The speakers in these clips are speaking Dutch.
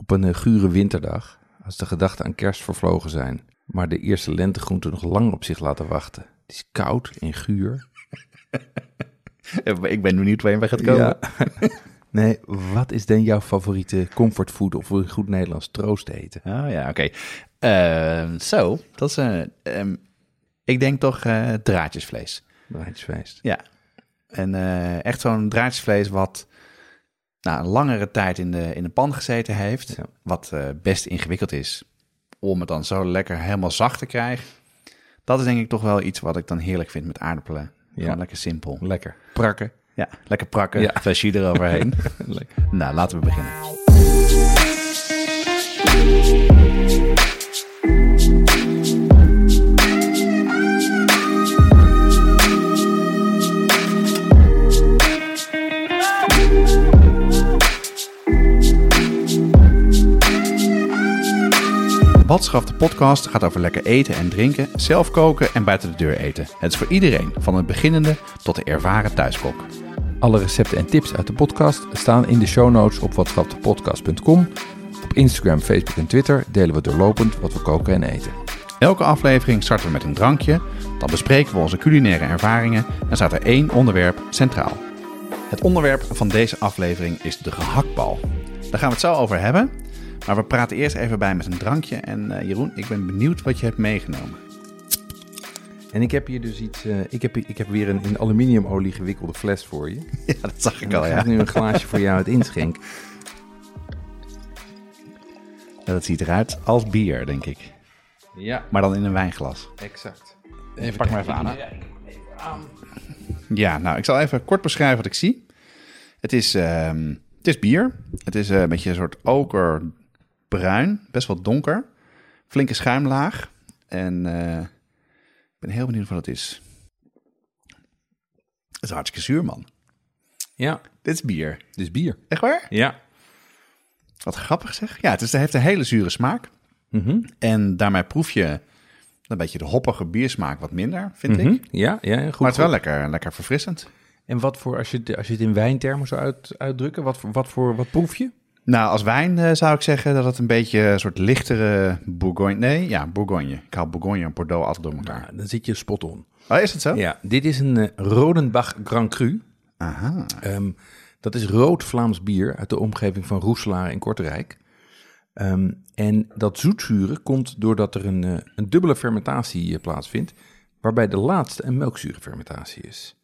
op een eh, gure winterdag, als de gedachten aan kerst vervlogen zijn, maar de eerste lentegroenten nog lang op zich laten wachten. Het is koud en guur. Ik ben benieuwd waar je bij gaat komen. Ja. nee, wat is dan jouw favoriete comfortfood of in goed Nederlands troosteten? Oh ja, oké. Eh, Zo, dat is... eh, ehm, ik denk toch eh, draadjesvlees. Draadjesfeest. Ja. En echt zo'n draadjesvlees wat nou, een langere tijd in de, in de pan gezeten heeft. Ja. Wat eh, best ingewikkeld is om het dan zo lekker helemaal zacht te krijgen. Dat is denk ik toch wel iets wat ik dan heerlijk vind met aardappelen. Ja. Gewoon lekker simpel. Lekker. Prakken. Ja, lekker prakken, Ja. flesje eroverheen. Nou, laten we beginnen. Badschaf de podcast gaat over lekker eten en drinken, zelf koken en buiten de deur eten. Het is voor iedereen, van het beginnende tot de ervaren thuiskok. Alle recepten en tips uit de podcast staan in de show notes op watschapdepodcast.com. Op Instagram, Facebook en Twitter delen we doorlopend wat we koken en eten. Elke aflevering starten we met een drankje, dan bespreken we onze culinaire ervaringen en staat er één onderwerp centraal. Het onderwerp van deze aflevering is de gehaktbal. Daar gaan we het zo over hebben, maar we praten eerst even bij met een drankje. En eh, Jeroen, ik ben benieuwd wat je hebt meegenomen. En ik heb hier dus iets, eh, ik, heb, ik heb weer een in aluminiumolie gewikkelde fles voor je. Ja, dat zag ik al, ik ja. ga nu een glaasje voor jou uit inschenken. Ja, Dat ziet eruit als bier, denk ik. Ja, Maar dan in een wijnglas. exact. Even Pak maar even aan. hè. Ja, nou, ik zal even kort beschrijven wat ik zie. Het is, ehm, het is bier. Het is eh, een beetje een soort okerbruin, best wel donker. Flinke schuimlaag. En eh, ik ben heel benieuwd wat het is. Het is hartstikke zuur, man. Ja, Dit is bier. dit is bier. Echt waar? Ja. Wat grappig zeg. Ja, het, is, het heeft een hele zure smaak. Mhm. En daarmee proef je een beetje de hoppige biersmaak wat minder, vind Mhm. ik. Ja, ja, goed. Maar het is wel lekker, lekker verfrissend. En wat voor, als je, het- als je het in wijntermen zou uit, uitdrukken, wat, voor- wat voor, wat proef je? Nou, als wijn eh, zou ik zeggen dat het een beetje een soort lichtere Bourgogne... Nee, ja, Bourgogne. Ik haal Bourgogne en Bordeaux altijd door elkaar. Nou, dan zit je spot on. Oh, is het zo? Ja, dit is een eh, Rodenbach Grand Cru. Aha. Ehm, dat is rood Vlaams bier uit de omgeving van Roeselaar in Kortrijk. Ehm, en dat zoetzuren komt doordat er een, eh, een dubbele fermentatie plaatsvindt, waarbij de laatste een melkzurenfermentatie is.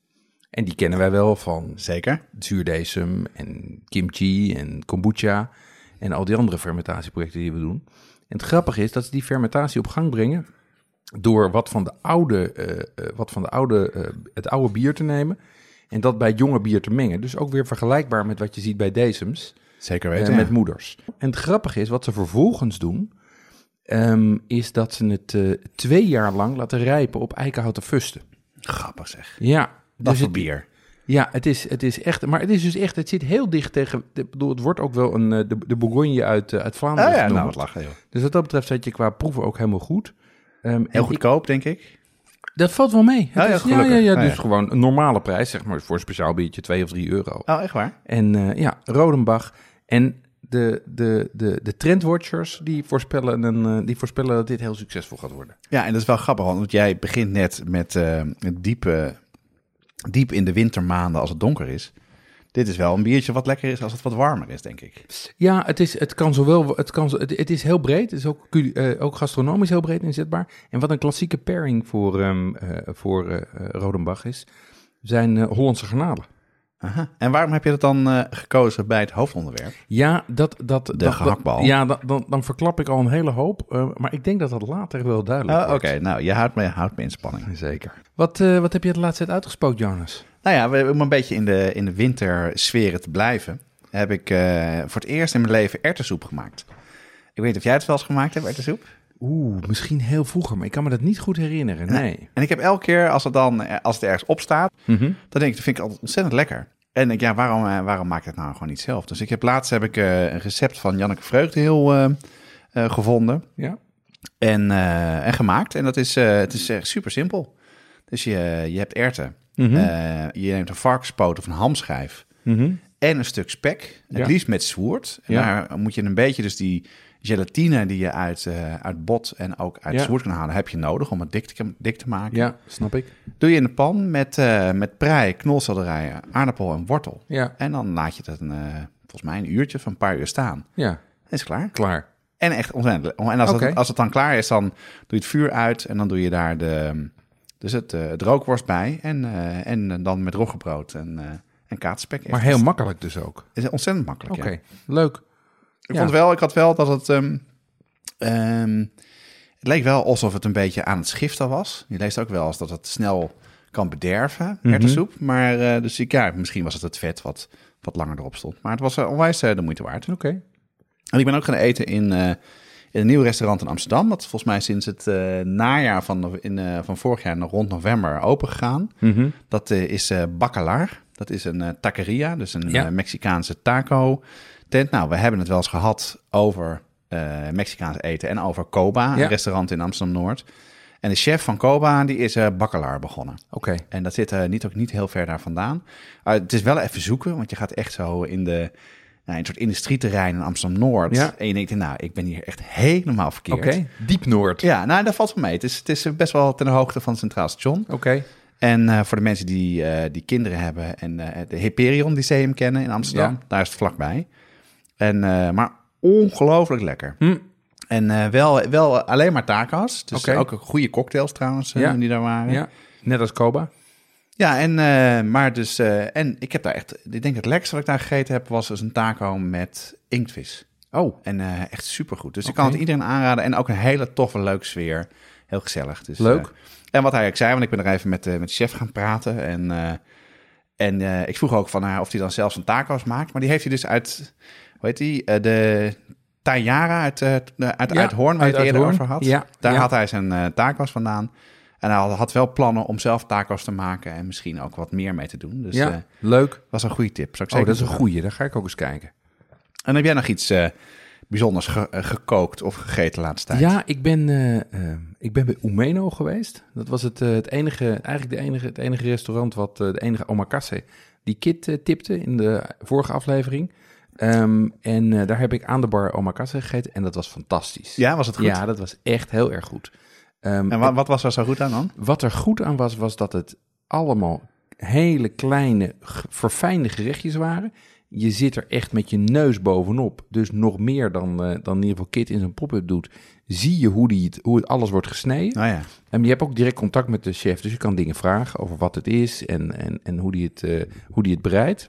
En die kennen wij wel van Zeker. zuurdesem en kimchi en kombucha en al die andere fermentatieprojecten die we doen. En het grappige is dat ze die fermentatie op gang brengen door wat van de oude, eh, eh, wat van de oude, eh, het oude bier te nemen en dat bij jonge bier te mengen. Dus ook weer vergelijkbaar met wat je ziet bij desems Zeker weten. met moeders. En het grappige is, wat ze vervolgens doen, ehm, is dat ze het twee jaar lang laten rijpen op eikenhouten fusten. Grappig zeg. Ja, Dat dus voor het- bier. ja, het is, het is echt, maar het is dus echt, het zit heel dicht tegen, ik bedoel, het wordt ook wel een, eh, de, de Bourgogne uit, eh, uit Vlaanderen Oh ja, nou wat lachen joh. Dus wat dat betreft zit je qua proeven ook helemaal goed. En Heel ik- goedkoop, denk ik. dat valt wel mee. Het Oh ja, is- ja, gelukkig. ja, Oh dus ja. gewoon een normale prijs, zeg maar, voor een speciaal biertje 2 of 3 euro. Oh, echt waar? En eh, ja, Rodenbach en de, de, de, de trendwatchers, die voorspellen, een, die voorspellen dat dit heel succesvol gaat worden. Ja, en dat is wel grappig, want jij begint net met eh, het diepe, diep in de wintermaanden als het donker is. Dit is wel een biertje wat lekker is als het wat warmer is, denk ik. Ja, het, is, het kan zowel. Het, kan, het, is heel breed. Het is ook, eh, ook gastronomisch heel breed inzetbaar. En wat een klassieke pairing voor, eh, voor eh, Rodenbach is, zijn Hollandse garnalen. Aha. En waarom heb je dat dan eh, gekozen bij het hoofdonderwerp? Ja, dat. dat De dat- gehaktbal. Dat, ja, dat, dan, dan verklap ik al een hele hoop. eh, maar ik denk dat dat later wel duidelijk Oh, Oké, wordt. nou, je houdt me, houdt me in spanning. Zeker. Wat, eh, wat heb je de laatste tijd uitgespookt, Jonas? Nou ja, om een beetje in de, in de wintersferen te blijven, heb ik voor het eerst in mijn leven erwtensoep gemaakt. Ik weet niet of jij het wel eens gemaakt hebt, erwtensoep. Oeh, misschien heel vroeger, maar ik kan me dat niet goed herinneren. Nee. En ik heb elke keer als het dan eh, als het ergens op staat, Mhm. dan denk ik, dat vind ik altijd ontzettend lekker. En ik denk, ja, waarom, eh, waarom maak ik het nou gewoon niet zelf? Dus ik heb laatst heb ik eh, een recept van Janneke Vreugde heel gevonden Ja. en, en gemaakt. En dat is, het is echt super simpel. Dus je, je hebt erwten. Mhm. Je neemt een varkenspoot of een hamschijf Mhm. en een stuk spek. Het Ja. liefst met zwoerd. En Ja. daar moet je een beetje dus die gelatine die je uit, eh, uit bot en ook uit Ja. kan halen, heb je nodig om het dik te, dik te maken. Ja, snap ik. Doe je in de pan met, eh met prei, knolselderij, aardappel en wortel. Ja, En dan laat je het een, eh, volgens mij een uurtje of een paar uur staan. ja, is klaar. klaar. En echt ontzettend. En als, het, als het dan klaar is, dan doe je het vuur uit en dan doe je daar de, dus het, het rookworst bij. En, en dan met roggebrood en, en kaatspek. Maar heel makkelijk dus ook. is ontzettend makkelijk. Oké, ja. leuk. Ik Ja. vond wel, ik had wel dat het. ehm, ehm, het leek wel alsof het een beetje aan het schiften was. Je leest ook wel eens dat het snel kan bederven, Mhm. erwtensoep. Maar eh, dus ik, ja, misschien was het het vet wat, wat langer erop stond. Maar het was eh, onwijs eh, de moeite waard. Oké. En ik ben ook gaan eten in, eh, in een nieuw restaurant in Amsterdam. Dat is volgens mij sinds het najaar van, in, van vorig jaar rond november open gegaan. Mhm. Dat is Bacalar. Dat is een taqueria, dus een Ja. Mexicaanse taco tent. Nou, we hebben het wel eens gehad over eh, Mexicaans eten en over Coba, Ja. een restaurant in Amsterdam-Noord. En de chef van Coba, die is eh Bacalar begonnen. Oké. En dat zit eh, niet, ook niet heel ver daar vandaan. Uh, het is wel even zoeken, want je gaat echt zo in de... Nou, een soort industrieterrein in Amsterdam-Noord. Ja. En je denkt, nou, ik ben hier echt helemaal verkeerd. Oké. Diep Noord. Ja, nou, dat valt wel mee. Het is, het is best wel ten hoogte van het Centraal Station. Oké. En voor de mensen die, die kinderen hebben en de Hyperion Lyceum kennen in Amsterdam, Ja. daar is het vlakbij. En, eh, maar ongelooflijk lekker. Hm. En eh, wel, wel alleen maar taco's. Dus Oké. ook goede cocktails trouwens eh, Ja. die daar waren. Ja, net als Koba. Ja, en, maar dus, en ik heb daar echt, ik denk het lekkerste wat ik daar gegeten heb, was dus een taco met inktvis. Oh, En eh, echt supergoed. Dus ik kan het iedereen aanraden. En ook een hele toffe, leuke sfeer. Heel gezellig. Dus, Leuk. en wat hij ook zei, want ik ben er even met, met de chef gaan praten. En, en ik vroeg ook van haar of hij dan zelf zijn taco's maakt. Maar die heeft hij dus uit, hoe heet die? Eh, de Tayara uit, eh, de- uit, Ja, uit Hoorn, waar je uit het eerder over had. Ja, Daar ja. had hij zijn eh taco's vandaan. En hij had, had wel plannen om zelf taco's te maken. En misschien ook wat meer mee te doen. Dus ja, eh, leuk. was een goede tip. Zou ik Oh, dat is een goeie. Daar ga ik ook eens kijken. En heb jij nog iets eh, bijzonders ge- eh, gekookt of gegeten de laatste tijd? Ja, ik ben, eh, eh, ik ben bij Umeno geweest. Dat was het, eh, het enige, eigenlijk de enige, het enige restaurant wat eh, de enige omakase die Kit eh, tipte in de vorige aflevering. Ehm, en eh, daar heb ik aan de bar omakase gegeten en dat was fantastisch. Ja, was het goed? Ja, dat was echt heel erg goed. Ehm, En wat, wat was er zo goed aan dan? Wat er goed aan was, was dat het allemaal hele kleine, verfijnde gerechtjes waren. Je zit er echt met je neus bovenop. Dus nog meer dan, eh, dan in ieder geval Kit in zijn pop-up doet. Zie je hoe, die het, hoe het alles wordt gesneden. Nou ja. En je hebt ook direct contact met de chef. Dus je kan dingen vragen over wat het is en, en, en hoe, die het, eh, hoe die het bereidt.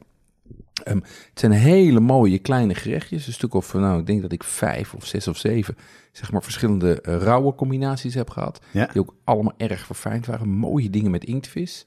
Ehm, het zijn hele mooie kleine gerechtjes. Een stuk of, nou, ik denk dat ik vijf of zes of zeven, zeg maar, verschillende eh, rauwe combinaties heb gehad. Ja. Die ook allemaal erg verfijnd waren. Mooie dingen met inktvis.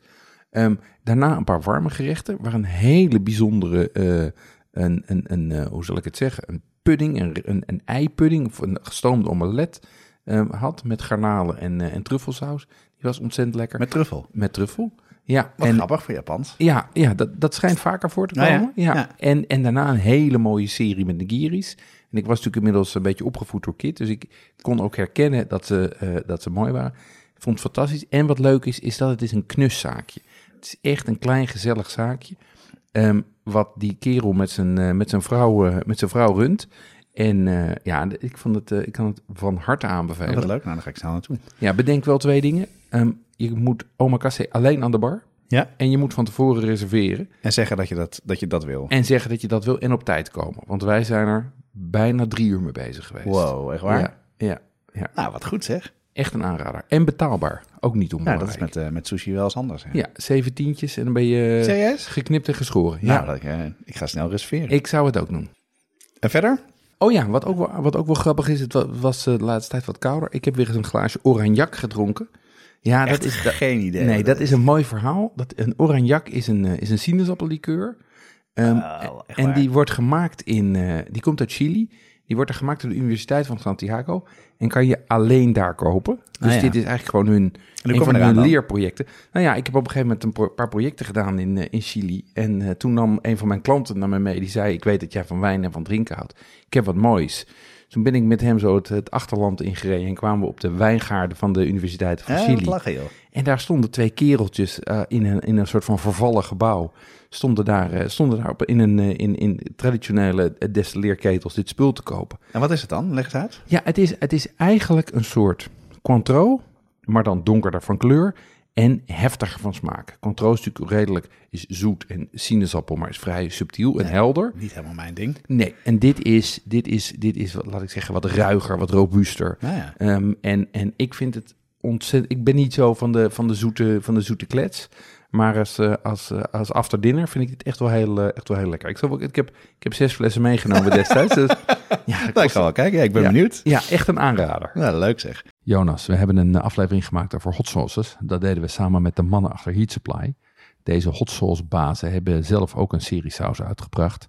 Ehm, daarna een paar warme gerechten. Waar een hele bijzondere, eh, een, een, een, eh, hoe zal ik het zeggen, een pudding, een, een, een eipudding of een gestoomde omelet ehm, had. Met garnalen en, en truffelsaus. Die was ontzettend lekker. Met truffel. Met truffel. Ja, Wat en grappig voor Japans. ja, ja dat, dat schijnt vaker voor te Nou ja, komen. ja, ja. En, en daarna een hele mooie serie met nigiris. En ik was natuurlijk inmiddels een beetje opgevoed door Kit. Dus ik kon ook herkennen dat ze, eh, dat ze mooi waren. Ik vond het fantastisch. En wat leuk is, is dat het is een knuszaakje. Het is echt een klein gezellig zaakje. Ehm, wat die kerel met zijn, eh, met zijn, vrouw, eh, met zijn vrouw runt. En ja, ik, vond het, ik kan het van harte aanbevelen. Oh, wat leuk. Nou, dan ga ik snel naartoe. Ja, bedenk wel twee dingen. Ehm, je moet omakase alleen aan de bar. Ja. En je moet van tevoren reserveren. En zeggen dat je dat, dat, je dat wil. En zeggen dat je dat wil en op tijd komen. Want wij zijn er bijna drie uur mee bezig geweest. Wow, echt waar? Ja, ja, ja. Nou, wat goed zeg. echt een aanrader. En betaalbaar. Ook niet Ja, onbelangrijk. dat is met, eh, met sushi wel eens anders. Hè? Ja, zeven tientjes en dan ben je Serieus? geknipt en geschoren. Ja, Nou, dat, ik, eh, ik ga snel reserveren. ik zou het ook doen. En verder? Oh ja, wat ook wel, wat ook wel grappig is, het wa- was eh, de laatste tijd wat kouder. Ik heb weer eens een glaasje oranje gedronken. Ja, Echt dat is... geen idee. Nee, dat is een mooi verhaal. Dat, een oranjak is een, eh, is een sinaasappellikeur. Oh, echt en waar? die wordt gemaakt in... eh, die komt uit Chili. Die wordt er gemaakt door de Universiteit van Santiago en kan je alleen daar kopen. Dus Ah, ja. dit is eigenlijk gewoon hun, een van hun leerprojecten. Nou ja, ik heb op een gegeven moment een pro- paar projecten gedaan in, eh, in Chili. En toen nam een van mijn klanten naar me mee. Die zei, ik weet dat jij van wijn en van drinken houdt. Ik heb wat moois. Toen ben ik met hem zo het, het achterland ingereden en kwamen we op de wijngaarden van de Universiteit van Ja, Chili. wat lachen, joh. En daar stonden twee kereltjes eh, in, een, in een soort van vervallen gebouw. Stonden daar, eh, stonden daar op, in, een, eh, in, in traditionele destilleerketels dit spul te kopen. En wat is het dan? Leg eens uit. Ja, het is, het is eigenlijk een soort Cointreau, maar dan donkerder van kleur en heftiger van smaak. Cointreau is natuurlijk redelijk is zoet en sinaasappel, maar is vrij subtiel en helder. Niet helemaal mijn ding. Nee, en dit is, dit is, dit is wat, laat ik zeggen, wat ruiger, wat robuuster. Nou ja. Ehm, en, en ik vind het ontzettend. Ik ben niet zo van de, van de, zoete, van de zoete klets. Maar als, eh, als, eh, als after dinner vind ik dit echt wel heel, eh, echt wel heel lekker. Ik, zal, ik, heb, ik heb zes flessen meegenomen destijds. Dus, ja, dat Nou, ik kost- zal wel kijken. Ja, ik ben Ja. benieuwd. ja, echt een aanrader. Ja, leuk zeg. Jonas, we hebben een aflevering gemaakt over hot sauces. Dat deden we samen met de mannen achter Heat Supply. Deze hot sauce bazen hebben zelf ook een serie saus uitgebracht.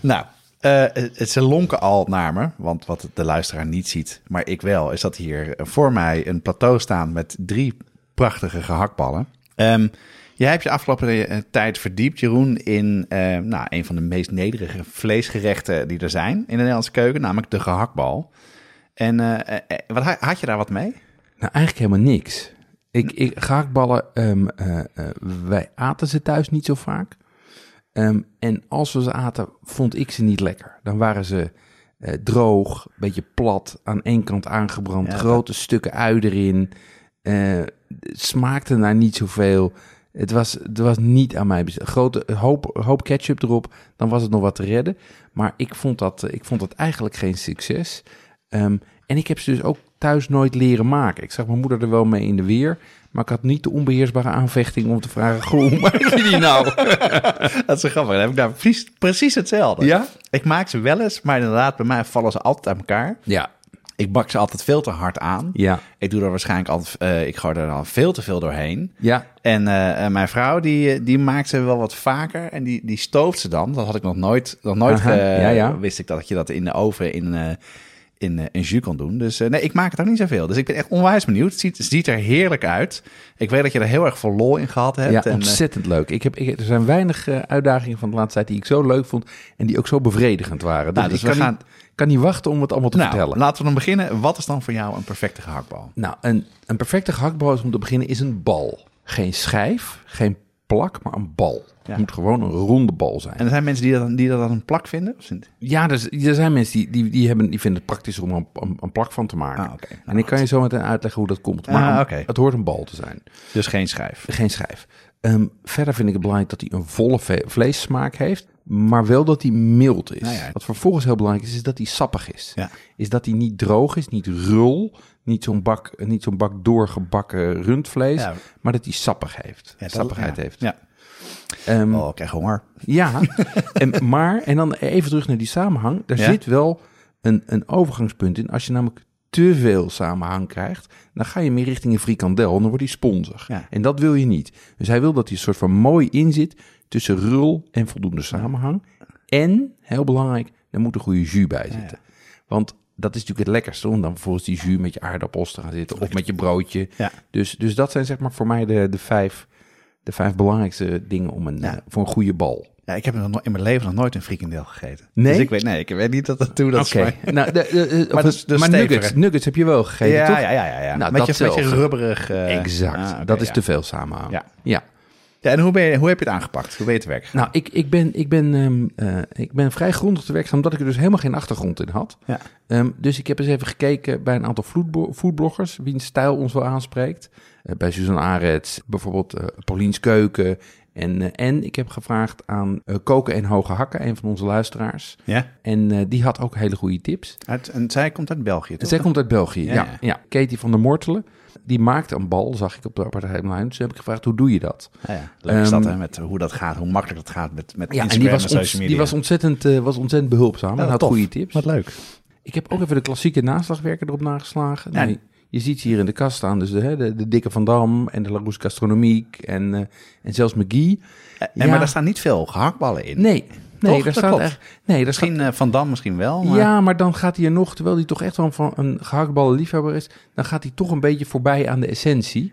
Nou, eh, het, ze lonken al naar me, want wat de luisteraar niet ziet, maar ik wel, is dat hier voor mij een plateau staan met drie prachtige gehaktballen. Ehm jij hebt je afgelopen eh, tijd verdiept, Jeroen, in eh, nou, een van de meest nederige vleesgerechten die er zijn in de Nederlandse keuken, namelijk de gehaktbal. En eh, eh, wat, ha- had je daar wat mee? Nou, eigenlijk helemaal niks. Ik, ik, gehaktballen, ehm, eh, eh, wij aten ze thuis niet zo vaak. Ehm, en als we ze aten, vond ik ze niet lekker. Dan waren ze eh, droog, een beetje plat, aan één kant aangebrand, Ja, grote stukken ui erin. Eh, smaakte naar niet zoveel. Het was, het was niet aan mij besteed. Grote hoop, hoop ketchup erop, dan was het nog wat te redden. Maar ik vond dat, eh, ik vond dat eigenlijk geen succes. Ehm, en ik heb ze dus ook thuis nooit leren maken. Ik zag mijn moeder er wel mee in de weer. Maar ik had niet de onbeheersbare aanvechting om te vragen... Hoe maak je die nou? Dat is zo grappig. Dan heb ik daar precies, precies hetzelfde. Ja? Ik maak ze wel eens, maar inderdaad, bij mij vallen ze altijd uit elkaar. Ja, Ik bak ze altijd veel te hard aan. ja, Ik doe er waarschijnlijk altijd, eh, ik gooi er al veel te veel doorheen. ja. En eh, eh, mijn vrouw, die, die maakt ze wel wat vaker en die, die stooft ze dan. Dat had ik nog nooit, nog nooit Aha, ja, ja. wist ik dat je dat in de oven in, eh in, eh, in jus kon doen. Dus eh, nee, ik maak het ook niet zoveel. Dus ik ben echt onwijs benieuwd. Het ziet, het ziet er heerlijk uit. Ik weet dat je er heel erg veel lol in gehad hebt. ja en, eh, ontzettend leuk. Ik heb, ik, er zijn weinig uitdagingen van de laatste tijd die ik zo leuk vond... en die ook zo bevredigend waren. Nou, dus dus ik we kan, gaan- niet, kan niet wachten om het allemaal te nou, vertellen. laten we dan beginnen. Wat is dan voor jou een perfecte gehaktbal? Nou, een, een perfecte gehaktbal is om te beginnen is een bal. Geen schijf, geen plak, maar een bal. Ja. Het moet gewoon een ronde bal zijn. En er zijn mensen die dat, die dat een plak vinden? Of Ja, er, er zijn mensen die, die, die, hebben, die vinden het praktisch om een, een, een plak van te maken. Ah, oké. Nou, en ik kan je zo meteen uitleggen hoe dat komt. Maar Ah, het hoort een bal te zijn. Dus geen schijf. Geen schijf. Ehm, verder vind ik het belangrijk dat hij een volle vleessmaak heeft. Maar wel dat hij mild is. Nou ja. Wat vervolgens heel belangrijk is, is dat hij sappig is. Ja. Is dat hij niet droog is, niet rul. Niet zo'n bak, niet zo'n bak doorgebakken rundvlees. Ja. Maar dat hij sappig heeft. Ja, sappigheid heeft. Ja. Ehm, Oh, ik krijg honger. ja, en, maar, en dan even terug naar die samenhang. Daar zit wel een, een overgangspunt in. Als je namelijk te veel samenhang krijgt, dan ga je meer richting een frikandel. En dan wordt die sponsig. Ja. En dat wil je niet. Dus hij wil dat hij een soort van mooi in zit tussen rul en voldoende samenhang. En, heel belangrijk, er moet een goede jus bij zitten. Want dat is natuurlijk het lekkerste om dan vervolgens die jus met je aardappels te gaan zitten. Of met je broodje. Ja. Dus, dus dat zijn zeg maar voor mij de, de, vijf, de vijf belangrijkste dingen om een, Ja. eh, voor een goede bal. Ja, ik heb in mijn leven nog nooit een frikandel gegeten. Nee? Dus ik weet, nee, ik weet niet dat dat toe dat Oké. is. Nou, de, Maar dus- dus maar nuggets, nuggets heb je wel gegeten, ja, toch? ja, ja, ja, ja. Nou, met, je, met je datzelfde. rubberig... eh, Exact. ah, dat is ja. te veel samenhang. Ja. ja. Ja, en hoe, ben je, hoe heb je het aangepakt? Hoe ben je te werk gegaan? Nou, ik, ik, ben, ik, ben, ehm, eh, ik ben vrij grondig te werk gegaan, omdat ik er dus helemaal geen achtergrond in had. Ja. Ehm, dus ik heb eens even gekeken bij een aantal foodblo- foodbloggers, wiens stijl ons wel aanspreekt. Eh, bij Suzanne Arets, bijvoorbeeld eh Paulien's Keuken En, en ik heb gevraagd aan Koken en Hoge Hakken, een van onze luisteraars. Ja. En die had ook hele goede tips. Uit, en zij komt uit België, toch? Zij komt uit België, Ja, ja. ja. ja. Katie van der Mortelen, die maakte een bal, zag ik op de aparte timeline. Dus heb ik gevraagd, hoe doe je dat? Ja, ja. Leuk is dat, Ehm, hè, met hoe dat gaat, hoe makkelijk dat gaat met, met Ja, en die en, was, social media. die was, ontzettend, eh, was ontzettend behulpzaam Ja, en had tof. goede tips. Wat leuk. Ik heb ook even de klassieke naslagwerken erop nageslagen. Ja. Nou, je ziet ze hier in de kast staan, dus de, hè, de, de Dikke Van Dam en de Larousse Gastronomique en, eh, en zelfs McGee. En, Ja. Maar daar staan niet veel gehaktballen in. Nee, nee, Toch? daar Dat staat echt... Nee, daar staat, Misschien eh, Van Dam misschien wel, maar... Ja, maar dan gaat hij er nog, terwijl hij toch echt wel van een gehaktballen liefhebber is, dan gaat hij toch een beetje voorbij aan de essentie.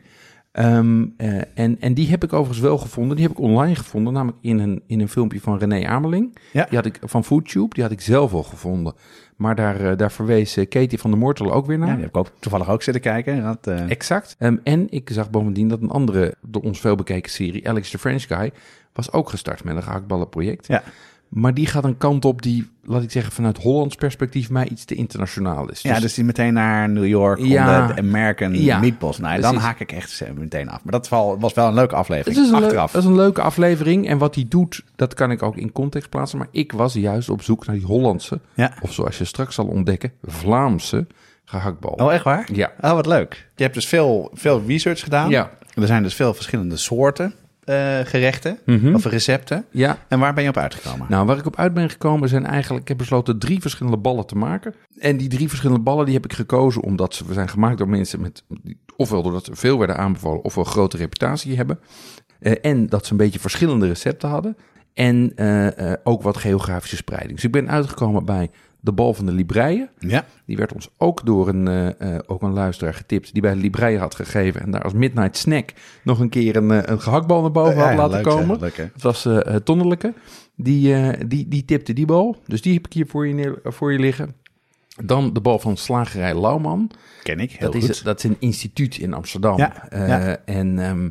Ehm, eh, en, en die heb ik overigens wel gevonden. Die heb ik online gevonden, namelijk in een, in een filmpje van René Ameling. Ja. Die had ik van Foodtube, die had ik zelf al gevonden. Maar daar, eh, daar verwees Katie van der Mortel ook weer naar. Ja, die heb ik ook toevallig ook zitten kijken. Dat, Exact. Ehm, en ik zag bovendien dat een andere, door ons veel bekeken serie, Alex the French Guy, was ook gestart met een gehaktballenproject. Ja. Maar die gaat een kant op die, laat ik zeggen, vanuit Hollands perspectief mij iets te internationaal is. ja, dus die meteen naar New York Ja. om de, American Ja, meatballs. Nou, dan haak ik echt meteen af. Maar dat was wel een leuke aflevering. Het is een, leuk- Achteraf. dat is een leuke aflevering. En wat hij doet, dat kan ik ook in context plaatsen. Maar ik was juist op zoek naar die Hollandse, Ja. of zoals je straks zal ontdekken, Vlaamse gehaktbal. Oh, echt waar? Ja. Oh, wat leuk. Je hebt dus veel, veel research gedaan. Ja. Er zijn dus veel verschillende soorten eh, gerechten Mhm. of recepten. Ja, En waar ben je op uitgekomen? Nou, waar ik op uit ben gekomen zijn eigenlijk... Ik heb besloten drie verschillende ballen te maken. En die drie verschillende ballen die heb ik gekozen omdat ze zijn gemaakt door mensen met... Ofwel doordat ze veel werden aanbevolen, ofwel een grote reputatie hebben. Eh, en dat ze een beetje verschillende recepten hadden. En eh, ook wat geografische spreiding. Dus ik ben uitgekomen bij de bal van de Libreien. Ja. Die werd ons ook door een, eh, eh, ook een luisteraar getipt... die bij de Libreien had gegeven... en daar als midnight snack nog een keer een, eh, een gehaktbal naar boven Ja, had laten leuk, komen. leuk, hè? Het was het Tonnelijke. Die, die, die tipte die bal. Dus die heb ik hier voor je, neer, voor je liggen. Dan de bal van Slagerij Lauwman. Ken ik, heel Dat goed. is, dat is een instituut in Amsterdam. Ja, ja. En ehm,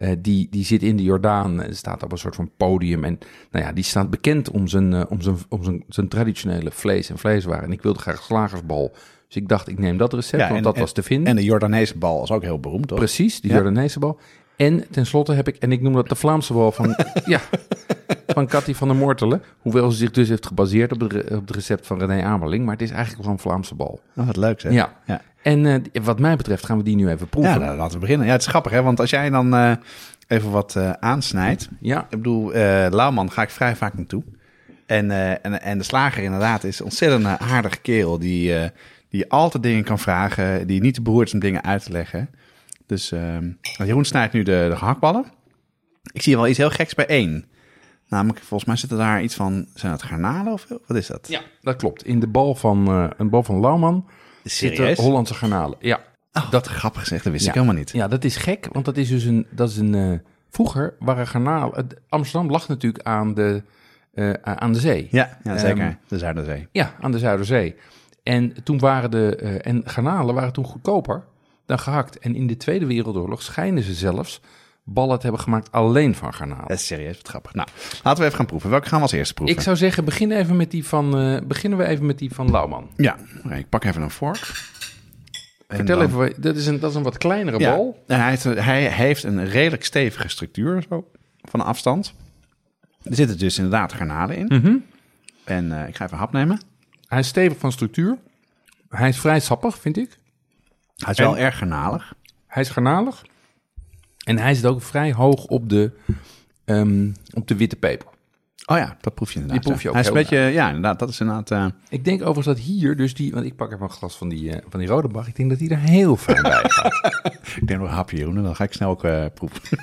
eh, die, die zit in de Jordaan. en staat op een soort van podium. En nou ja, die staat bekend om zijn, eh, om zijn, om zijn, zijn traditionele vlees en vleeswaren. En ik wilde graag slagersbal. Dus ik dacht, ik neem dat recept, Ja, want en- dat en- was te vinden. En de Jordaanese bal is ook heel beroemd, toch? Precies, die Ja. Jordaanese bal. En tenslotte heb ik, en ik noem dat de Vlaamse bal van, ja, van Cathy van der Mortelen. Hoewel ze zich dus heeft gebaseerd op, het re- op het recept van René Amerling. Maar het is eigenlijk wel een Vlaamse bal. Oh, wat leuk zeg. Ja. ja. En eh, wat mij betreft gaan we die nu even Ja, proeven. nou, laten we beginnen. Ja, het is grappig, hè? Want als jij dan eh, even wat eh, aansnijdt. Ja, Ik bedoel, Lauwman ga ik vrij vaak naartoe. En, en, en de slager inderdaad is een ontzettend aardige kerel... die, die altijd dingen kan vragen, die niet te beroerd is om dingen uit te leggen. Dus Jeroen snijdt nu de, de gehaktballen. Ik zie wel iets heel geks bij één. Namelijk, volgens mij zitten daar iets van... Zijn dat garnalen of wat is dat? ja, dat klopt. In de bal van, een bal van Lauwman zitten? Hollandse garnalen. Ja. Oh, dat grappig zeg, dat wist Ja. ik helemaal niet. ja, dat is gek, want dat is dus een, dat is een, eh, vroeger waren garnalen, Amsterdam lag natuurlijk aan de, eh, aan de zee. Ja, ja zeker. Ehm, de Zuiderzee. Ja, aan de Zuiderzee. En toen waren de eh, en garnalen waren toen goedkoper dan gehakt. En in de Tweede Wereldoorlog schijnen ze zelfs ballen te hebben gemaakt alleen van garnalen. Dat is serieus, wat grappig. Nou, laten we even gaan proeven. Welke gaan we als eerste proeven? Ik zou zeggen, begin even met die van, eh, beginnen we even met die van Lauwman. Ja, ik pak even een vork. Vertel dan- even, dat is, een, dat is een wat kleinere Ja, bal. en hij, heeft, hij heeft een redelijk stevige structuur zo, van afstand. Er zitten dus inderdaad garnalen in. Mhm. En eh, ik ga even een hap nemen. Hij is stevig van structuur. Hij is vrij sappig, vind ik. Hij is wel erg garnalig. Hij is garnalig. En hij zit ook vrij hoog op de, ehm, op de witte peper. Oh ja, dat proef je inderdaad. Die proef je ja. ook Hij is een beetje, ja, inderdaad, dat is inderdaad... eh, Ik denk overigens dat hier dus die... Want ik pak even een glas van die, eh, van die rode bag. Ik denk dat die er heel fijn bij gaat. ik neem nog een hapje, Jeroen, en dan ga ik snel ook eh, proeven.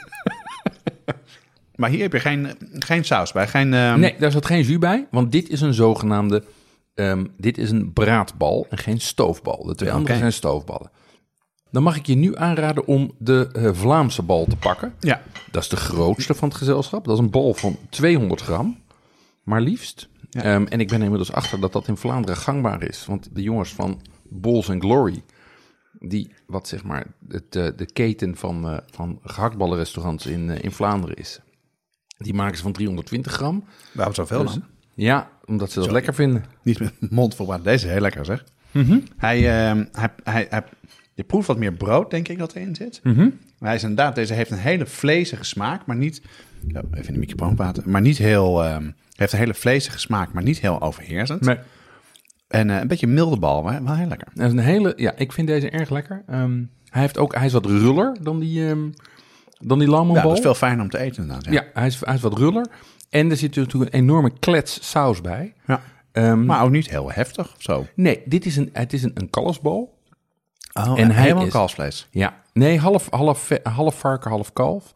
maar hier heb je geen, geen saus bij, geen... ehm, Nee, daar zat geen jus bij. Want dit is een zogenaamde... ehm, dit is een braadbal en geen stoofbal. De twee andere zijn stoofballen. Dan mag ik je nu aanraden om de eh, Vlaamse bal te pakken. Ja, Dat is de grootste van het gezelschap. Dat is een bal van 200 gram. Maar liefst. Ja. Ehm, en ik ben inmiddels achter dat dat in Vlaanderen gangbaar is. Want de jongens van Balls and Glory... die wat zeg maar het, eh, de keten van, eh van gehaktballenrestaurants in, in Vlaanderen is... die maken ze van 320 gram. waarom zoveel Dus- dan? Ja, omdat ze dat lekker vinden. Niet met mond vol Deze is heel lekker, zeg. Mhm. Hij, ehm, hij, hij, hij, je proeft wat meer brood, denk ik, dat erin zit. Mhm. Maar hij is inderdaad, deze heeft een hele vlezige smaak, maar niet, Ja, even in de microfoon praten. Maar niet heel... ehm, heeft een hele vlezige smaak, maar niet heel overheersend. Nee. En eh, een beetje milde bal, maar wel heel lekker. Dat is een hele, ja, ik vind deze erg lekker. Ehm, hij, heeft ook, hij is wat ruller dan die, ehm dan die Ja, lamambal. dat is veel fijner om te eten inderdaad. Ja, hij, is, hij is wat ruller. En er zit natuurlijk een enorme klets saus bij. Ja. Maar ook niet heel heftig of zo. nee, dit is een, het is een, een kalfsbal. Oh, En hij helemaal is- kalfsvlees. Ja, nee, half, half, half varken, half kalf.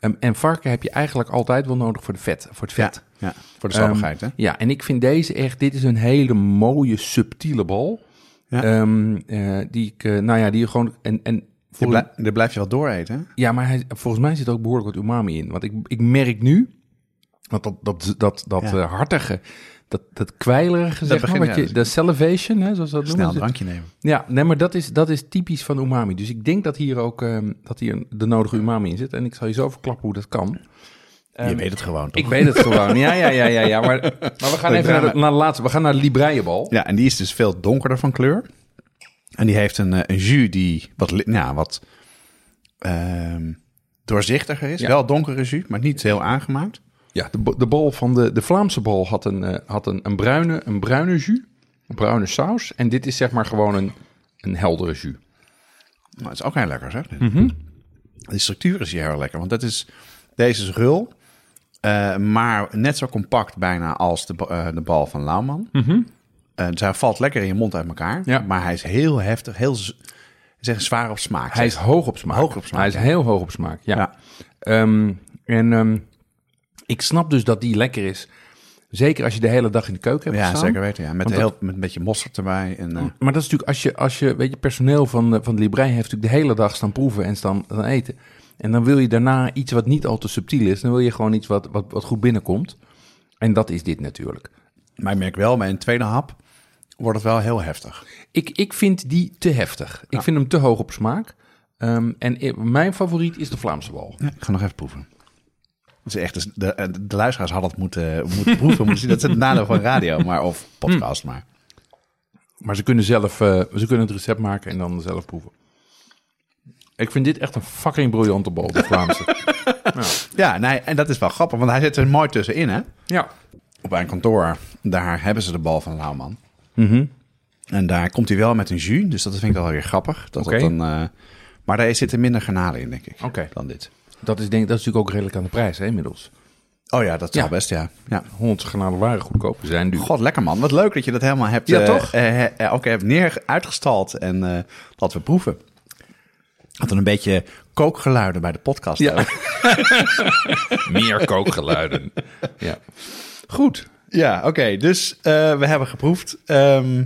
Ehm, en varken heb je eigenlijk altijd wel nodig voor, de vet, voor het vet. Ja, ja, voor de sappigheid, hè? Ja, en ik vind deze echt, dit is een hele mooie, subtiele bal. Ja. Ehm, eh, die ik, eh, nou ja, die je gewoon, en, en Daar voor, blij- daar blijf je wel dooreten. hè? ja, maar hij, volgens mij zit ook behoorlijk wat umami in. Want ik, ik merk nu, dat dat, dat, dat, dat Ja. eh, hartige, dat, dat kwijlerige, zeg maar, wat je, de salivation, hè, zoals dat Snel een noemen. drankje nemen. Ja, nee, maar dat is, dat is typisch van umami. Dus ik denk dat hier ook ehm, dat hier een- de nodige umami in zit. En ik zal je zo verklappen hoe dat kan. je weet het gewoon, toch? Ik weet het gewoon. Ja, ja, ja, ja. ja. Maar, maar we gaan even naar de, naar de laatste. We gaan naar de Libreienbal. Ja, en die is dus veel donkerder van kleur. En die heeft een, eh, een jus die wat, li- ja, wat ehm, doorzichtiger is. Ja. Wel donkere jus, maar niet heel aangemaakt. Ja, de, de bal van de, de Vlaamse bal had een, eh, had een, een, bruine, een bruine jus. Een bruine saus. En dit is zeg maar gewoon een, een heldere jus. Maar het is ook heel lekker, zeg. Mhm. De structuur is hier heel lekker, want dat is, deze is rul, eh, maar net zo compact bijna als de, eh, de bal van Lauwman. Eh, dus hij valt lekker in je mond uit elkaar. Ja. maar hij is heel heftig, heel zeg, zwaar op smaak. Hij is hoog op smaak. Hoog op smaak, Hij is ja. heel hoog op smaak, ja. Ja. Ehm, en ehm, ik snap dus dat die lekker is. Zeker als je de hele dag in de keuken hebt ja, gestaan. zeker weten. Ja. Met, heel, met een beetje mosterd erbij. En, eh, Maar dat is natuurlijk als je, als je weet je, personeel van de, van de Librei heeft natuurlijk de hele dag staan proeven en staan, staan eten. En dan wil je daarna iets wat niet al te subtiel is. Dan wil je gewoon iets wat, wat, wat goed binnenkomt. En dat is dit natuurlijk. Maar ik merk wel, bij een tweede hap wordt het wel heel heftig. Ik, ik vind die te heftig. Ik vind hem te hoog op smaak. Ehm, en i- mijn favoriet is de Vlaamse bal. Ja, ik ga nog even proeven. Dat is echt, dus de, de luisteraars hadden het moeten, moeten proeven. moeten zien. Dat is het nadeel van radio, maar, of podcast. Maar Maar ze kunnen zelf eh, ze kunnen het recept maken en dan zelf proeven. Ik vind dit echt een fucking briljante bal, de Vlaamse. ja, nee, en dat is wel grappig, want hij zit er mooi tussenin, hè? ja. Op mijn kantoor, daar hebben ze de bal van Lauwman. Mhm. En daar komt hij wel met een jus, dus dat vind ik wel weer grappig. Dat dan, eh, maar daar zitten minder garnalen in, denk ik, dan dit. Dat, is denk, dat is natuurlijk ook redelijk aan de prijs hè, inmiddels. Oh ja, dat zal Ja. best, ja. ja. 100 granalen waren goedkoop. Ze zijn duur. God, lekker man. Wat leuk dat je dat helemaal hebt, Ja, eh, toch? eh, eh, ook hebt neer uitgestald en eh dat we proeven. Hadden een beetje kookgeluiden bij de podcast. Ja. Meer kookgeluiden. ja. Goed. Ja, oké. Dus eh, we hebben geproefd. Ehm,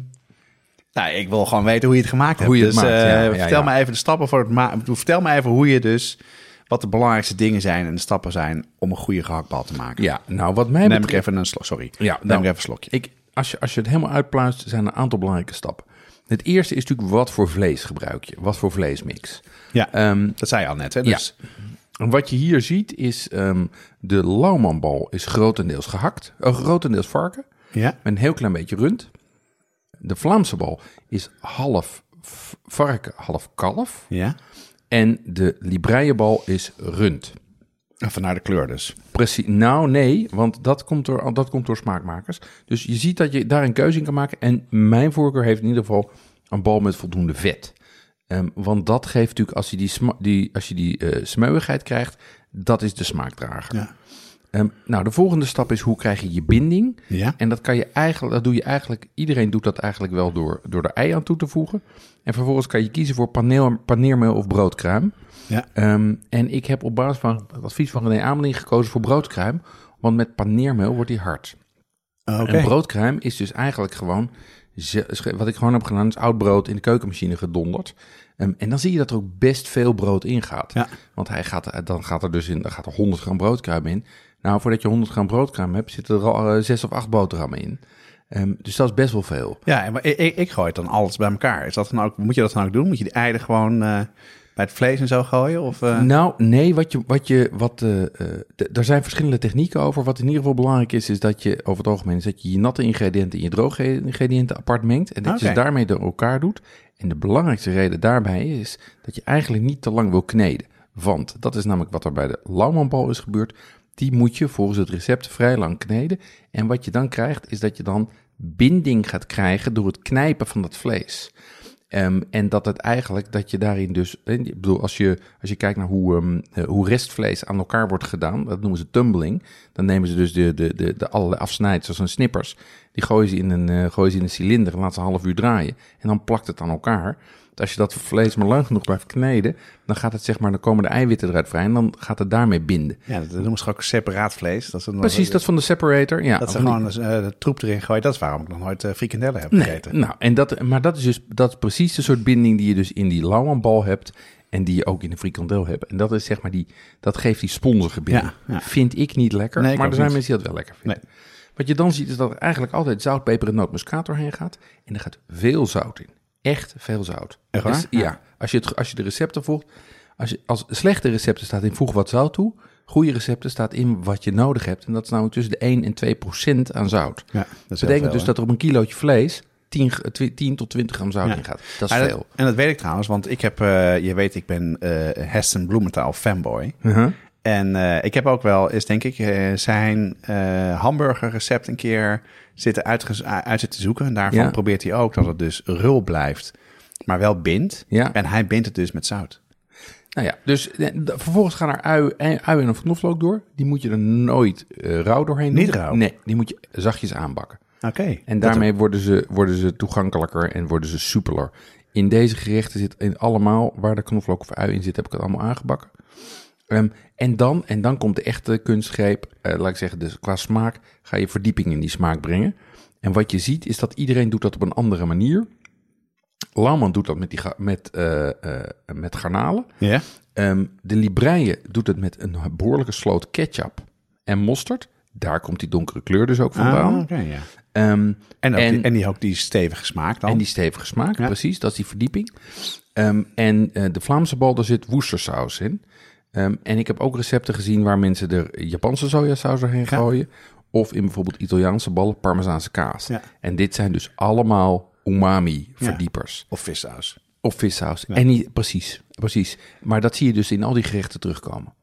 nou, ik wil gewoon weten hoe je het gemaakt hebt. Hoe je het dus, maakt, eh, ja, vertel me even de stappen voor het maken. Vertel me even hoe je dus... Wat de belangrijkste dingen zijn en de stappen zijn om een goede gehaktbal te maken. Ja, nou wat mij Neem ik betreft... even een slok. Sorry. Ja, Neem nou, ik even een slokje. Ik, als, je, als je het helemaal uitpluist, zijn er een aantal belangrijke stappen. Het eerste is natuurlijk wat voor vlees gebruik je? Wat voor vleesmix? Ja, Ehm, dat zei je al net. Hè? Dus, En wat je hier ziet is ehm, de lauwmanbal is grotendeels gehakt. Oh, grotendeels varken. ja. Met een heel klein beetje rund. De Vlaamse bal is half varken, half kalf. ja. En de Libreienbal is rund. Vanuit de kleur dus. Precies. Nou, nee, want dat komt, door, dat komt door smaakmakers. Dus je ziet dat je daar een keuze in kan maken. En mijn voorkeur heeft in ieder geval een bal met voldoende vet. Ehm, want dat geeft natuurlijk, als je die, sma- die, als je die eh, smeuigheid krijgt, dat is de smaakdrager. Ja. Ehm, nou, de volgende stap is hoe krijg je je binding? Ja. En dat kan je eigenlijk, dat doe je eigenlijk, iedereen doet dat eigenlijk wel door, door er ei aan toe te voegen. En vervolgens kan je kiezen voor paneel, paneermeel of broodkruim. Ja. Ehm, en ik heb op basis van het advies van René Ameling gekozen voor broodkruim. Want met paneermeel wordt die hard. Oké. En broodkruim is dus eigenlijk gewoon, wat ik gewoon heb gedaan, is oud brood in de keukenmachine gedonderd. Ehm, en dan zie je dat er ook best veel brood in gaat. Ja. Want hij gaat, dan gaat er dus in, dan gaat er 100 gram broodkruim in. Nou, voordat je 100 gram broodkruim hebt, zitten er al eh, zes of acht boterhammen in. Ehm, dus dat is best wel veel. Ja, maar ik, ik, ik gooi het dan alles bij elkaar. Is dat dan ook, moet je dat dan ook doen? Moet je die eieren gewoon eh, bij het vlees en zo gooien? Of, eh? Nou, nee, wat je, wat je, wat, d- er zijn verschillende technieken over. Wat in ieder geval belangrijk is, is dat je over het algemeen is dat je je natte ingrediënten en je droge ingrediënten apart mengt. En dat je Oké. ze daarmee door elkaar doet. En de belangrijkste reden daarbij is dat je eigenlijk niet te lang wil kneden. Want dat is namelijk wat er bij de lauwmanbal is gebeurd. Die moet je volgens het recept vrij lang kneden. En wat je dan krijgt, is dat je dan binding gaat krijgen door het knijpen van dat vlees. Ehm, en dat het eigenlijk, dat je daarin dus, eh, ik bedoel, als je, als je kijkt naar hoe, um, hoe restvlees aan elkaar wordt gedaan, dat noemen ze tumbling. Dan nemen ze dus de, de, de, de allerlei afsnijders, een snippers, die gooien ze in een, uh, gooien ze in een cilinder en laten ze een half uur draaien. En dan plakt het aan elkaar als je dat vlees maar lang genoeg blijft kneden, dan gaat het zeg maar, dan komen de eiwitten eruit vrij en dan gaat het daarmee binden. Ja, dat noemen ze ook separaat vlees. Dat is een, Precies, dat van de separator. Ja, dat ze gewoon uh, de troep erin gooien. Dat is waarom ik nog nooit uh, frikandellen heb gegeten. nou, en dat, maar dat is dus dat is precies de soort binding die je dus in die lauwanbal hebt en die je ook in de frikandel hebt. En dat is zeg maar die, dat geeft die sponsige binding. Ja, Vind ik niet lekker, nee, maar er zijn mensen die dat wel lekker vinden. Nee. Wat je dan ziet is dat er eigenlijk altijd zout, peper en nootmuskaat doorheen gaat. En er gaat veel zout in echt veel zout. Echt waar? Dus, ja, als je, het, als je de recepten volgt, als, je, als slechte recepten staat in voeg wat zout toe, goede recepten staat in wat je nodig hebt. En dat is namelijk tussen de 1 en 2 procent aan zout. Ja, dat betekent dus dat er op een kilootje vlees 10, 10 tot 20 gram zout in gaat. Dat is veel. en dat weet ik trouwens, want ik heb, uh, je weet, ik ben uh, Heston Bloementaal fanboy. Uh -huh. En uh, ik heb ook wel eens, denk ik, zijn hamburgerrecept een keer zitten uit, uit zitten zoeken. En daarvan probeert hij ook dat het dus rul blijft, maar wel bindt. Ja. En hij bindt het dus met zout. Nou ja, dus eh, vervolgens gaan er ui, eh, ui en of knoflook door. Die moet je er nooit uh, rauw doorheen doen. Niet rauw? Nee, die moet je zachtjes aanbakken. Oké. En daarmee worden ze, worden ze toegankelijker en worden ze soepeler. In deze gerechten zit in allemaal, waar de knoflook of ui in zit, heb ik het allemaal aangebakken. Um, en, dan, en dan komt de echte kunstgreep, uh, laat ik zeggen, dus qua smaak ga je verdieping in die smaak brengen. En wat je ziet is dat iedereen doet dat op een andere manier. Lauwman doet dat met, die, met, uh, uh, met garnalen. Ja. Um, de Libreie doet het met een behoorlijke sloot ketchup en mosterd. Daar komt die donkere kleur dus ook vandaan. Ah, okay, ja. Um, en, ook en, die, en die ook die stevige smaak dan? En die stevige smaak, ja. precies. Dat is die verdieping. Um, en uh, de Vlaamse bal, daar zit woestersaus in. Um, en ik heb ook recepten gezien waar mensen er Japanse sojasaus doorheen gooien. Of in bijvoorbeeld Italiaanse ballen Parmezaanse kaas. Ja. En dit zijn dus allemaal umami-verdiepers. Ja. Of vissaus. Of vissaus. En niet, precies, precies. Maar dat zie je dus in al die gerechten terugkomen.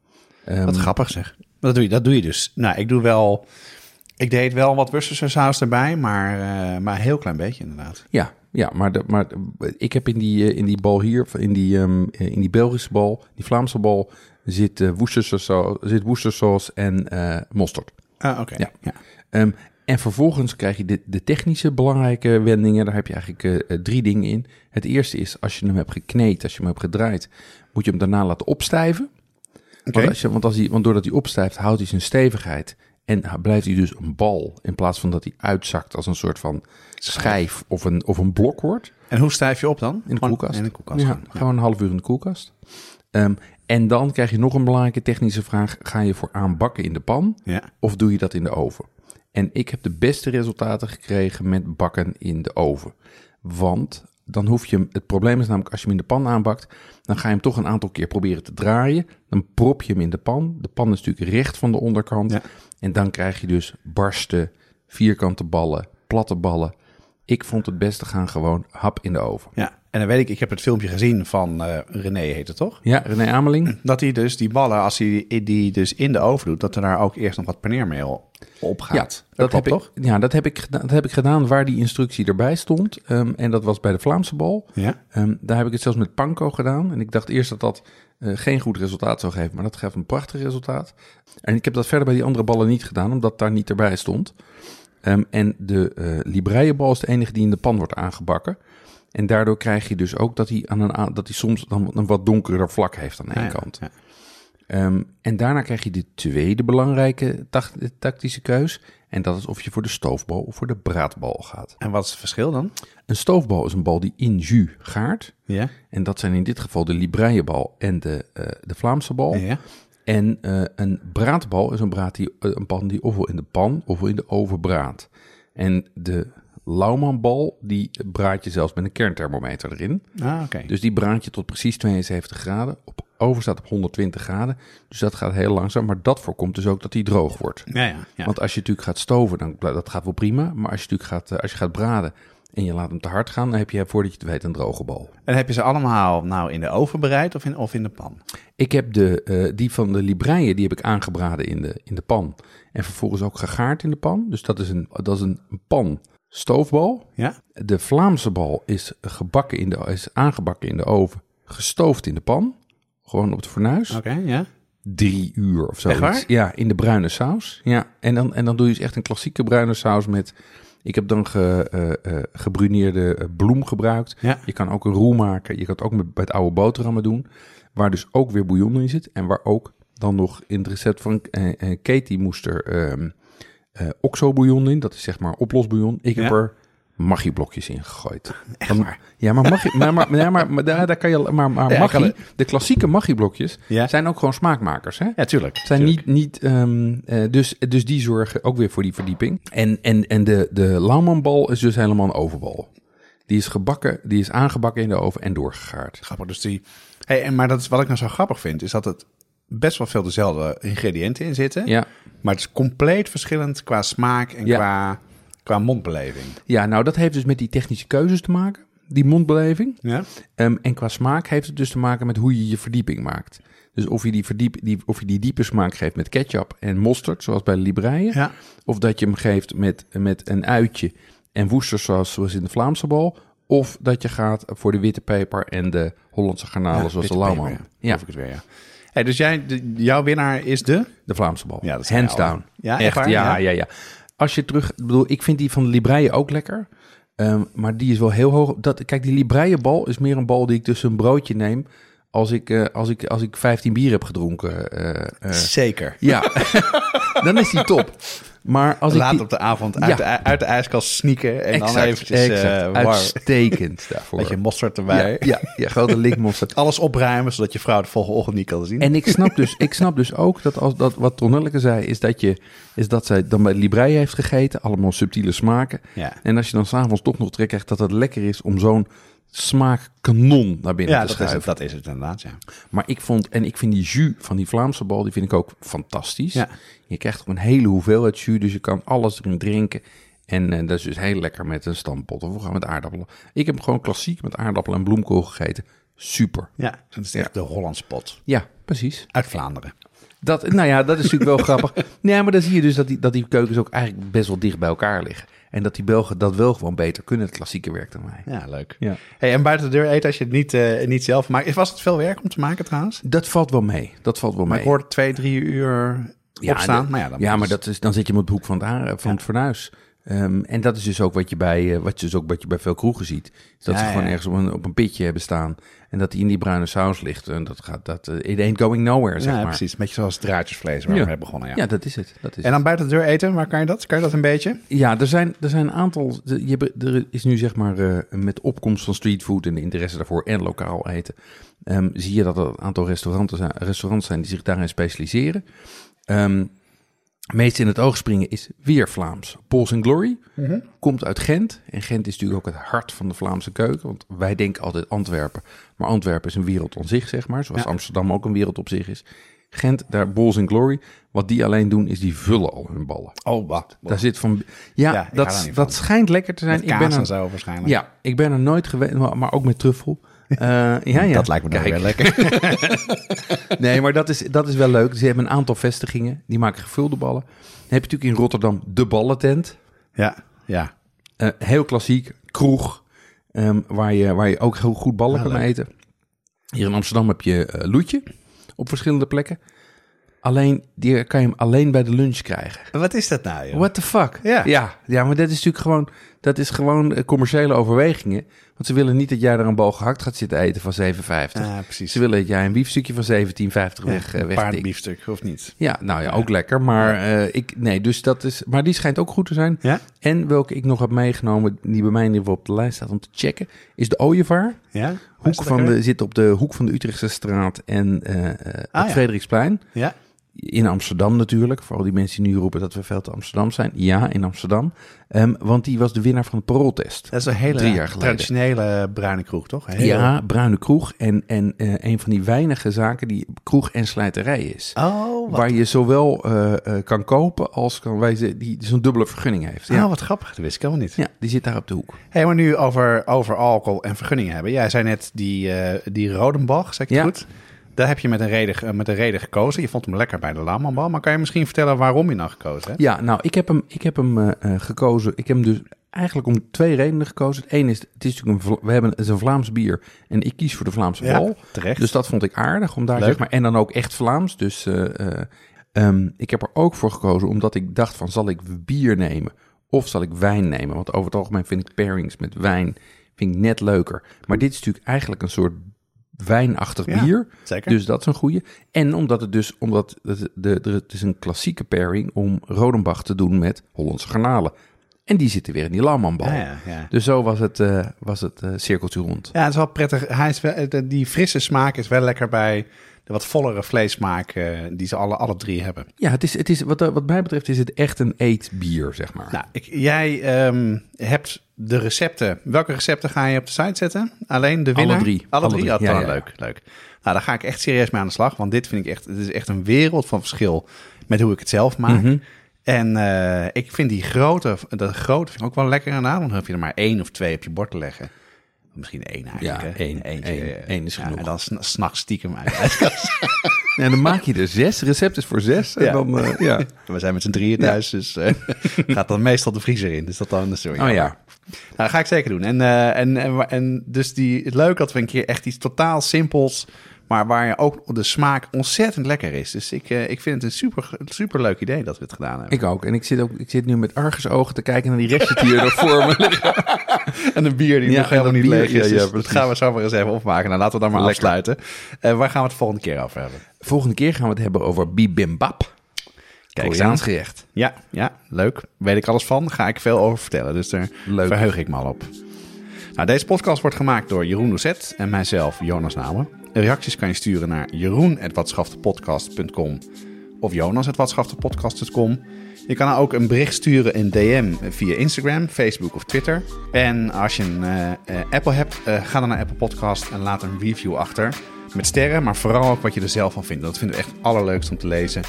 Um, wat grappig zeg. Dat doe, je, dat doe je dus. Nou, ik doe wel... Ik deed wel wat Worcestershire saus erbij, maar, uh, maar een heel klein beetje inderdaad. Ja, ja, maar, de, maar ik heb in die, eh, in die bal hier, in die, um, in die Belgische bal, die Vlaamse bal, zit, uh, zit Worcestersaus en uh, mosterd. Ah, oké. Ja. ja. Um, en vervolgens krijg je de, de, technische belangrijke wendingen. Daar heb je eigenlijk uh, drie dingen in. Het eerste is, als je hem hebt gekneed, als je hem hebt gedraaid, moet je hem daarna laten opstijven. Okay. Want, als je, want, als hij, want doordat hij opstijft, houdt hij zijn stevigheid. En blijft hij dus een bal, in plaats van dat hij uitzakt als een soort van schijf of een, of een blok wordt. En hoe stijf je op dan? In de koelkast. In de koelkast. Ja, gewoon een half uur in de koelkast. Um, en dan krijg je nog een belangrijke technische vraag. Ga je voor aanbakken in de pan ja. of doe je dat in de oven? En ik heb de beste resultaten gekregen met bakken in de oven. Want dan hoef je hem, het probleem is namelijk als je hem in de pan aanbakt, dan ga je hem toch een aantal keer proberen te draaien. Dan prop je hem in de pan. De pan is natuurlijk recht van de onderkant. Ja. En dan krijg je dus barsten, vierkante ballen, platte ballen. Ik vond het beste gaan gewoon hap in de oven. Ja, en dan weet ik, ik heb het filmpje gezien van uh, René, heet het toch? Ja, René Ameling. Dat hij dus die ballen, als hij die dus in de oven doet, dat er daar ook eerst nog wat paneermeel op gaat. Ja, dat, dat heb toch? Ik, ja, dat heb, ik, dat heb ik gedaan waar die instructie erbij stond. Um, en dat was bij de Vlaamse bal. Ja. Um, daar heb ik het zelfs met panko gedaan. En ik dacht eerst dat dat uh, geen goed resultaat zou geven, maar dat geeft een prachtig resultaat. En ik heb dat verder bij die andere ballen niet gedaan, omdat daar niet erbij stond. Um, en de uh, Libreie-bal is de enige die in de pan wordt aangebakken. En daardoor krijg je dus ook dat hij, aan een, dat hij soms dan een wat donkerder vlak heeft aan de ene kant. Ja, um, en daarna krijg je de tweede belangrijke tactische keus. En dat is of je voor de stoofbal of voor de braadbal gaat. En wat is het verschil dan? Een stoofbal is een bal die in jus gaart. Ja. En dat zijn in dit geval de Libreiebal en de, uh, de Vlaamse bal. Ja. En uh, een braadbal is een, braad die, uh, een pan die ofwel in de pan ofwel in de oven braadt. En de Laumanbal, die braad je zelfs met een kernthermometer erin. Ah, oké. Dus die braad je tot precies 72 graden. Op oven staat op 120 graden. Dus dat gaat heel langzaam. Maar dat voorkomt dus ook dat die droog wordt. Ja, ja, ja. Want als je natuurlijk gaat stoven, dan dat gaat wel prima. Maar als je natuurlijk gaat, als je gaat braden en je laat hem te hard gaan, dan heb je voordat je het weet een droge bal. En heb je ze allemaal nou in de oven bereid of in, of in de pan? Ik heb de, eh, die van de libreien, die heb ik aangebraden in de, in de pan. En vervolgens ook gegaard in de pan. Dus dat is een, dat is een pan stoofbal. Ja? De Vlaamse bal is, gebakken in de, is aangebakken in de oven, gestoofd in de pan. Gewoon op het fornuis. Oké, ja. Drie uur of zo. Ja, in de bruine saus. Ja, en dan, en dan doe je dus echt een klassieke bruine saus met... Ik heb dan ge, eh, eh, gebruineerde eh, bloem gebruikt. Ja. Je kan ook een roux maken. Je kan het ook met, bij het oude boterhammen doen. Waar dus ook weer bouillon in zit. En waar ook dan nog in het recept van Katie moest er ehm eh, oxo bouillon in. Dat is zeg maar oplosbouillon. Ik heb Ja. er magieblokjes in gegooid. Echt waar? Ja, maar magie, maar, maar, ja, maar, maar daar, daar kan je, maar, maar Ja, magie, de klassieke magieblokjes Ja. zijn ook gewoon smaakmakers, hè? Ja, tuurlijk. Zijn tuurlijk. niet, niet ehm, eh, dus, dus die zorgen ook weer voor die verdieping. En, en, en de, de Lauwmanbal is dus helemaal een ovenbal. Die is gebakken, die is aangebakken in de oven en doorgegaard. Grappig, dus die... Hey, en, maar dat is, wat ik nou zo grappig vind, is dat het best wel veel dezelfde ingrediënten in zitten. Ja, Maar het is compleet verschillend qua smaak en Ja. qua, qua mondbeleving. ja, nou dat heeft dus met die technische keuzes te maken, die mondbeleving. Ja? Ehm, en qua smaak heeft het dus te maken met hoe je je verdieping maakt. Dus of je die, verdiep, die, of je die diepe smaak geeft met ketchup en mosterd, zoals bij de Libreien. Ja. Of dat je hem geeft met, met een uitje en woesters, zoals, zoals in de Vlaamse bal. Of dat je gaat voor de witte peper en de Hollandse garnalen, Ja, zoals de lauwman. Ja, ik het weer, ja. Hey, dus jij, de- jouw winnaar is de? de Vlaamse bal. Ja, dat Hands al. down. Ja, echt ja, Ja? ja, ja, Als je terug, ik bedoel, ik vind die van de Libreien ook lekker. Ehm, maar die is wel heel hoog. Dat, kijk, die Libreien bal is meer een bal die ik tussen een broodje neem. Als ik, eh, als ik, als ik 15 bier heb gedronken. eh, eh, Zeker. ja, dan is die top. Maar als Laat ik die, op de avond Ja. uit, de, uit de ijskast sneaken en dan eventjes exact. eh, warm. uitstekend daarvoor. Beetje mosterd erbij. ja, ja, ja, grote likmosterd. Alles opruimen, zodat je vrouw de volgende ochtend niet kan zien. En ik snap dus, ik snap dus ook dat als dat wat Tonnelleke zei, is dat je is dat zij dan bij Librei heeft gegeten, allemaal subtiele smaken. ja, En als je dan s'avonds toch nog trek krijgt dat het lekker is om zo'n smaakkanon naar binnen ja te dat, is het, dat is het inderdaad, ja. Maar ik vond, en ik vind die jus van die Vlaamse bal, die vind ik ook fantastisch. Ja. Je krijgt ook een hele hoeveelheid jus, dus je kan alles erin drinken. En eh, dat is dus heel lekker met een stampot of gewoon met aardappelen. Ik heb hem gewoon klassiek met aardappelen en bloemkool gegeten. Super. Ja, dat is echt de Hollandse pot. Ja, precies. Uit Vlaanderen. Dat, nou ja, dat is natuurlijk wel grappig. Nee, maar dan zie je dus dat die, dat die keukens ook eigenlijk best wel dicht bij elkaar liggen. En dat die Belgen dat wel gewoon beter kunnen, het klassieke werk dan wij. Ja, leuk. Ja. Hey, en buiten de deur eten als je het niet, eh, niet zelf maakt. Was het veel werk om te maken trouwens? Dat valt wel mee. Dat valt wel Maar mee. ik hoorde twee, drie uur opstaan. de- maar ja, dan ja, maar dat is, dan zit je op het hoek van het, van het fornuis. Ehm, en dat is dus ook wat je bij, eh, wat je dus ook wat je bij veel kroegen ziet. Is dat Ja, ze gewoon ja. ergens op een, op een pitje hebben staan. En dat die in die bruine saus ligt. En dat gaat, dat, eh, it ain't going nowhere, zeg ja, maar. precies. Een beetje zoals draadjesvlees waar we mee begonnen. Ja. Ja, dat is het. Dat is En dan buiten de deur eten, waar kan je dat? Kan je dat een beetje? Ja, er zijn, er zijn een aantal. Je, er is nu zeg maar eh, met opkomst van streetfood en de interesse daarvoor en lokaal eten. ehm, zie je dat er een aantal restauranten zijn, restaurants zijn die zich daarin specialiseren. Ehm meest in het oog springen is weer Vlaams. Pauls and Glory komt uit Gent. En Gent is natuurlijk ook het hart van de Vlaamse keuken. Want wij denken altijd Antwerpen. Maar Antwerpen is een wereld op zich, zeg maar. Zoals Ja. Amsterdam ook een wereld op zich is. Gent, daar Pauls and Glory. Wat die alleen doen, is die vullen al hun ballen. Oh, wat? Daar zit van. Ja, dat, dat schijnt lekker te zijn. Met ik kaas ben en er, zo waarschijnlijk. ja, ik ben er nooit geweest, maar, maar ook met truffel. Eh, ja, ja. Dat lijkt me dan Kijk. weer lekker. Nee, maar dat is, dat is wel leuk. Ze hebben een aantal vestigingen. Die maken gevulde ballen. Dan heb je natuurlijk in Rotterdam de ballentent. ja, ja. Eh, heel klassiek. Kroeg. ehm, waar, je, waar je ook heel goed ballen kan leuk. eten. Hier in Amsterdam heb je eh Loetje. Op verschillende plekken. Alleen, die kan je hem alleen bij de lunch krijgen. Wat is dat nou, joh? What the fuck? Ja. ja. Ja, maar dat is natuurlijk gewoon, dat is gewoon eh, commerciële overwegingen. Want ze willen niet dat jij er een bal gehakt gaat zitten eten van 7,50. Ja, precies. Ze willen dat jij een biefstukje van 17,50 weg, eh, een wegtikt. paardbiefstuk, of niet? Ja, nou ja, ook lekker. Maar eh, ik, nee, dus dat is, maar die schijnt ook goed te zijn. Ja? En welke ik nog heb meegenomen, die bij mij in ieder geval op de lijst staat om te checken, is de Ooievaar. Ja? Hoek van de, zit op de hoek van de Utrechtse straat en eh, eh, Ah, het ja. Frederiksplein. Ja? In Amsterdam natuurlijk. Voor al die mensen die nu roepen dat we veel te Amsterdam zijn. Ja, in Amsterdam. Ehm, want die was de winnaar van de parooltest. Dat is een hele Drie jaar geleden. traditionele bruine kroeg, toch? Heel- Ja, Bruine Kroeg. En, en eh, een van die weinige zaken die kroeg en slijterij is. Oh, wat, Waar je zowel eh, eh, kan kopen als kan wijzen, die zo'n dubbele vergunning heeft. Ja. oh, wat grappig. Dat wist ik helemaal niet. ja, die zit daar op de hoek. Hey, maar nu over, over alcohol en vergunningen hebben. Jij zei net die, die Rodenbach, zeg ik Ja. goed? Daar heb je met een, reden, met een reden gekozen. Je vond hem lekker bij de Lamanbal. Maar kan je misschien vertellen waarom je nou gekozen hebt? Ja, nou, ik heb hem, ik heb hem eh, eh, gekozen. Ik heb hem dus eigenlijk om twee redenen gekozen. Het ene is, het is natuurlijk een, we hebben het is een Vlaams bier en ik kies voor de Vlaamse Ja, bal. terecht. Dus dat vond ik aardig om daar Leuk. zeg maar en dan ook echt Vlaams. Dus eh, ehm, ik heb er ook voor gekozen omdat ik dacht van zal ik bier nemen of zal ik wijn nemen? Want over het algemeen vind ik pairings met wijn vind ik net leuker. Maar dit is natuurlijk eigenlijk een soort wijnachtig Ja, bier. zeker. Dus dat is een goede. En omdat het dus, omdat het, de, de, het is een klassieke pairing om Rodenbach te doen met Hollandse garnalen. En die zitten weer in die Laumanbal. Ja, ja, ja. Dus zo was het, eh, was het eh, cirkeltje rond. Ja, het is wel prettig. Hij is wel, eh, die frisse smaak is wel lekker bij de wat vollere vleessmaak eh, die ze alle, alle drie hebben. Ja, het is, het is, wat, wat mij betreft is het echt een eetbier, zeg maar. Nou, ik, jij ehm, hebt de recepten. Welke recepten ga je op de site zetten? Alleen de Alle winnaar? drie. Alle, Alle drie? drie, Ja, ja, dan ja, ja. leuk, leuk. Nou, daar ga ik echt serieus mee aan de slag. Want dit vind ik echt, het is echt een wereld van verschil met hoe ik het zelf maak. Mhm. En eh, ik vind die grote, de grote vind ik ook wel lekker aan. Dan hoef je er maar één of twee op je bord te leggen. Misschien één eigenlijk. Ja, hè? één, Eentje, één, één is ja, genoeg. En dan sn- s'nachts stiekem uit. En dan maak je er zes. Recept is voor zes. En Ja. dan, eh, ja. We zijn met z'n drieën thuis, dus eh, gaat dan meestal de vriezer in. Dus dat dan sorry. Oh ja. Nou, dat ga ik zeker doen. En, en, en, en dus die, het leuke dat we een keer echt iets totaal simpels, maar waar je ook de smaak ontzettend lekker is. Dus ik, eh, ik vind het een super, super leuk idee dat we het gedaan hebben. Ik ook. En ik zit, ook, ik zit nu met argusogen te kijken naar die restjes die er voor me liggen. En een bier die Ja, nog helemaal niet leeg is. ja, ja, dus dat precies. gaan we zo maar eens even opmaken. Nou, laten we dan maar Lekker. afsluiten. Eh, waar gaan we het volgende keer over hebben? Volgende keer gaan we het hebben over bibimbap. Kijk Koreaans aan. gerecht. Ja, ja, leuk. Weet ik alles van. Ga ik veel over vertellen. Dus daar Leuk. verheug ik me al op. Nou, deze podcast wordt gemaakt door Jeroen Doucet en mijzelf, Jonas Nauwen. Reacties kan je sturen naar jeroen.watschaftepodcast.com of jonas.watschaftepodcast.com. Je kan ook een bericht sturen in DM via Instagram, Facebook of Twitter. En als je een eh, eh, Apple hebt, eh, ga dan naar Apple Podcast en laat een review achter. Met sterren, maar vooral ook wat je er zelf van vindt. Dat vinden we echt het allerleukst om te lezen.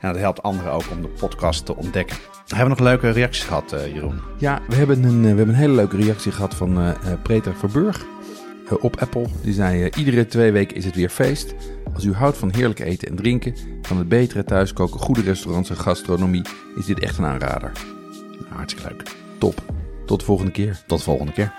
En dat helpt anderen ook om de podcast te ontdekken. Hebben we nog leuke reacties gehad, eh, Jeroen? Ja, we hebben, een, we hebben een hele leuke reactie gehad van Preter Verburg op Apple. Die zei, eh, iedere twee weken is het weer feest. Als u houdt van heerlijk eten en drinken, van het betere thuiskoken, goede restaurants en gastronomie, is dit echt een aanrader. Nou, hartstikke leuk. Top. Tot de volgende keer. Tot de volgende keer.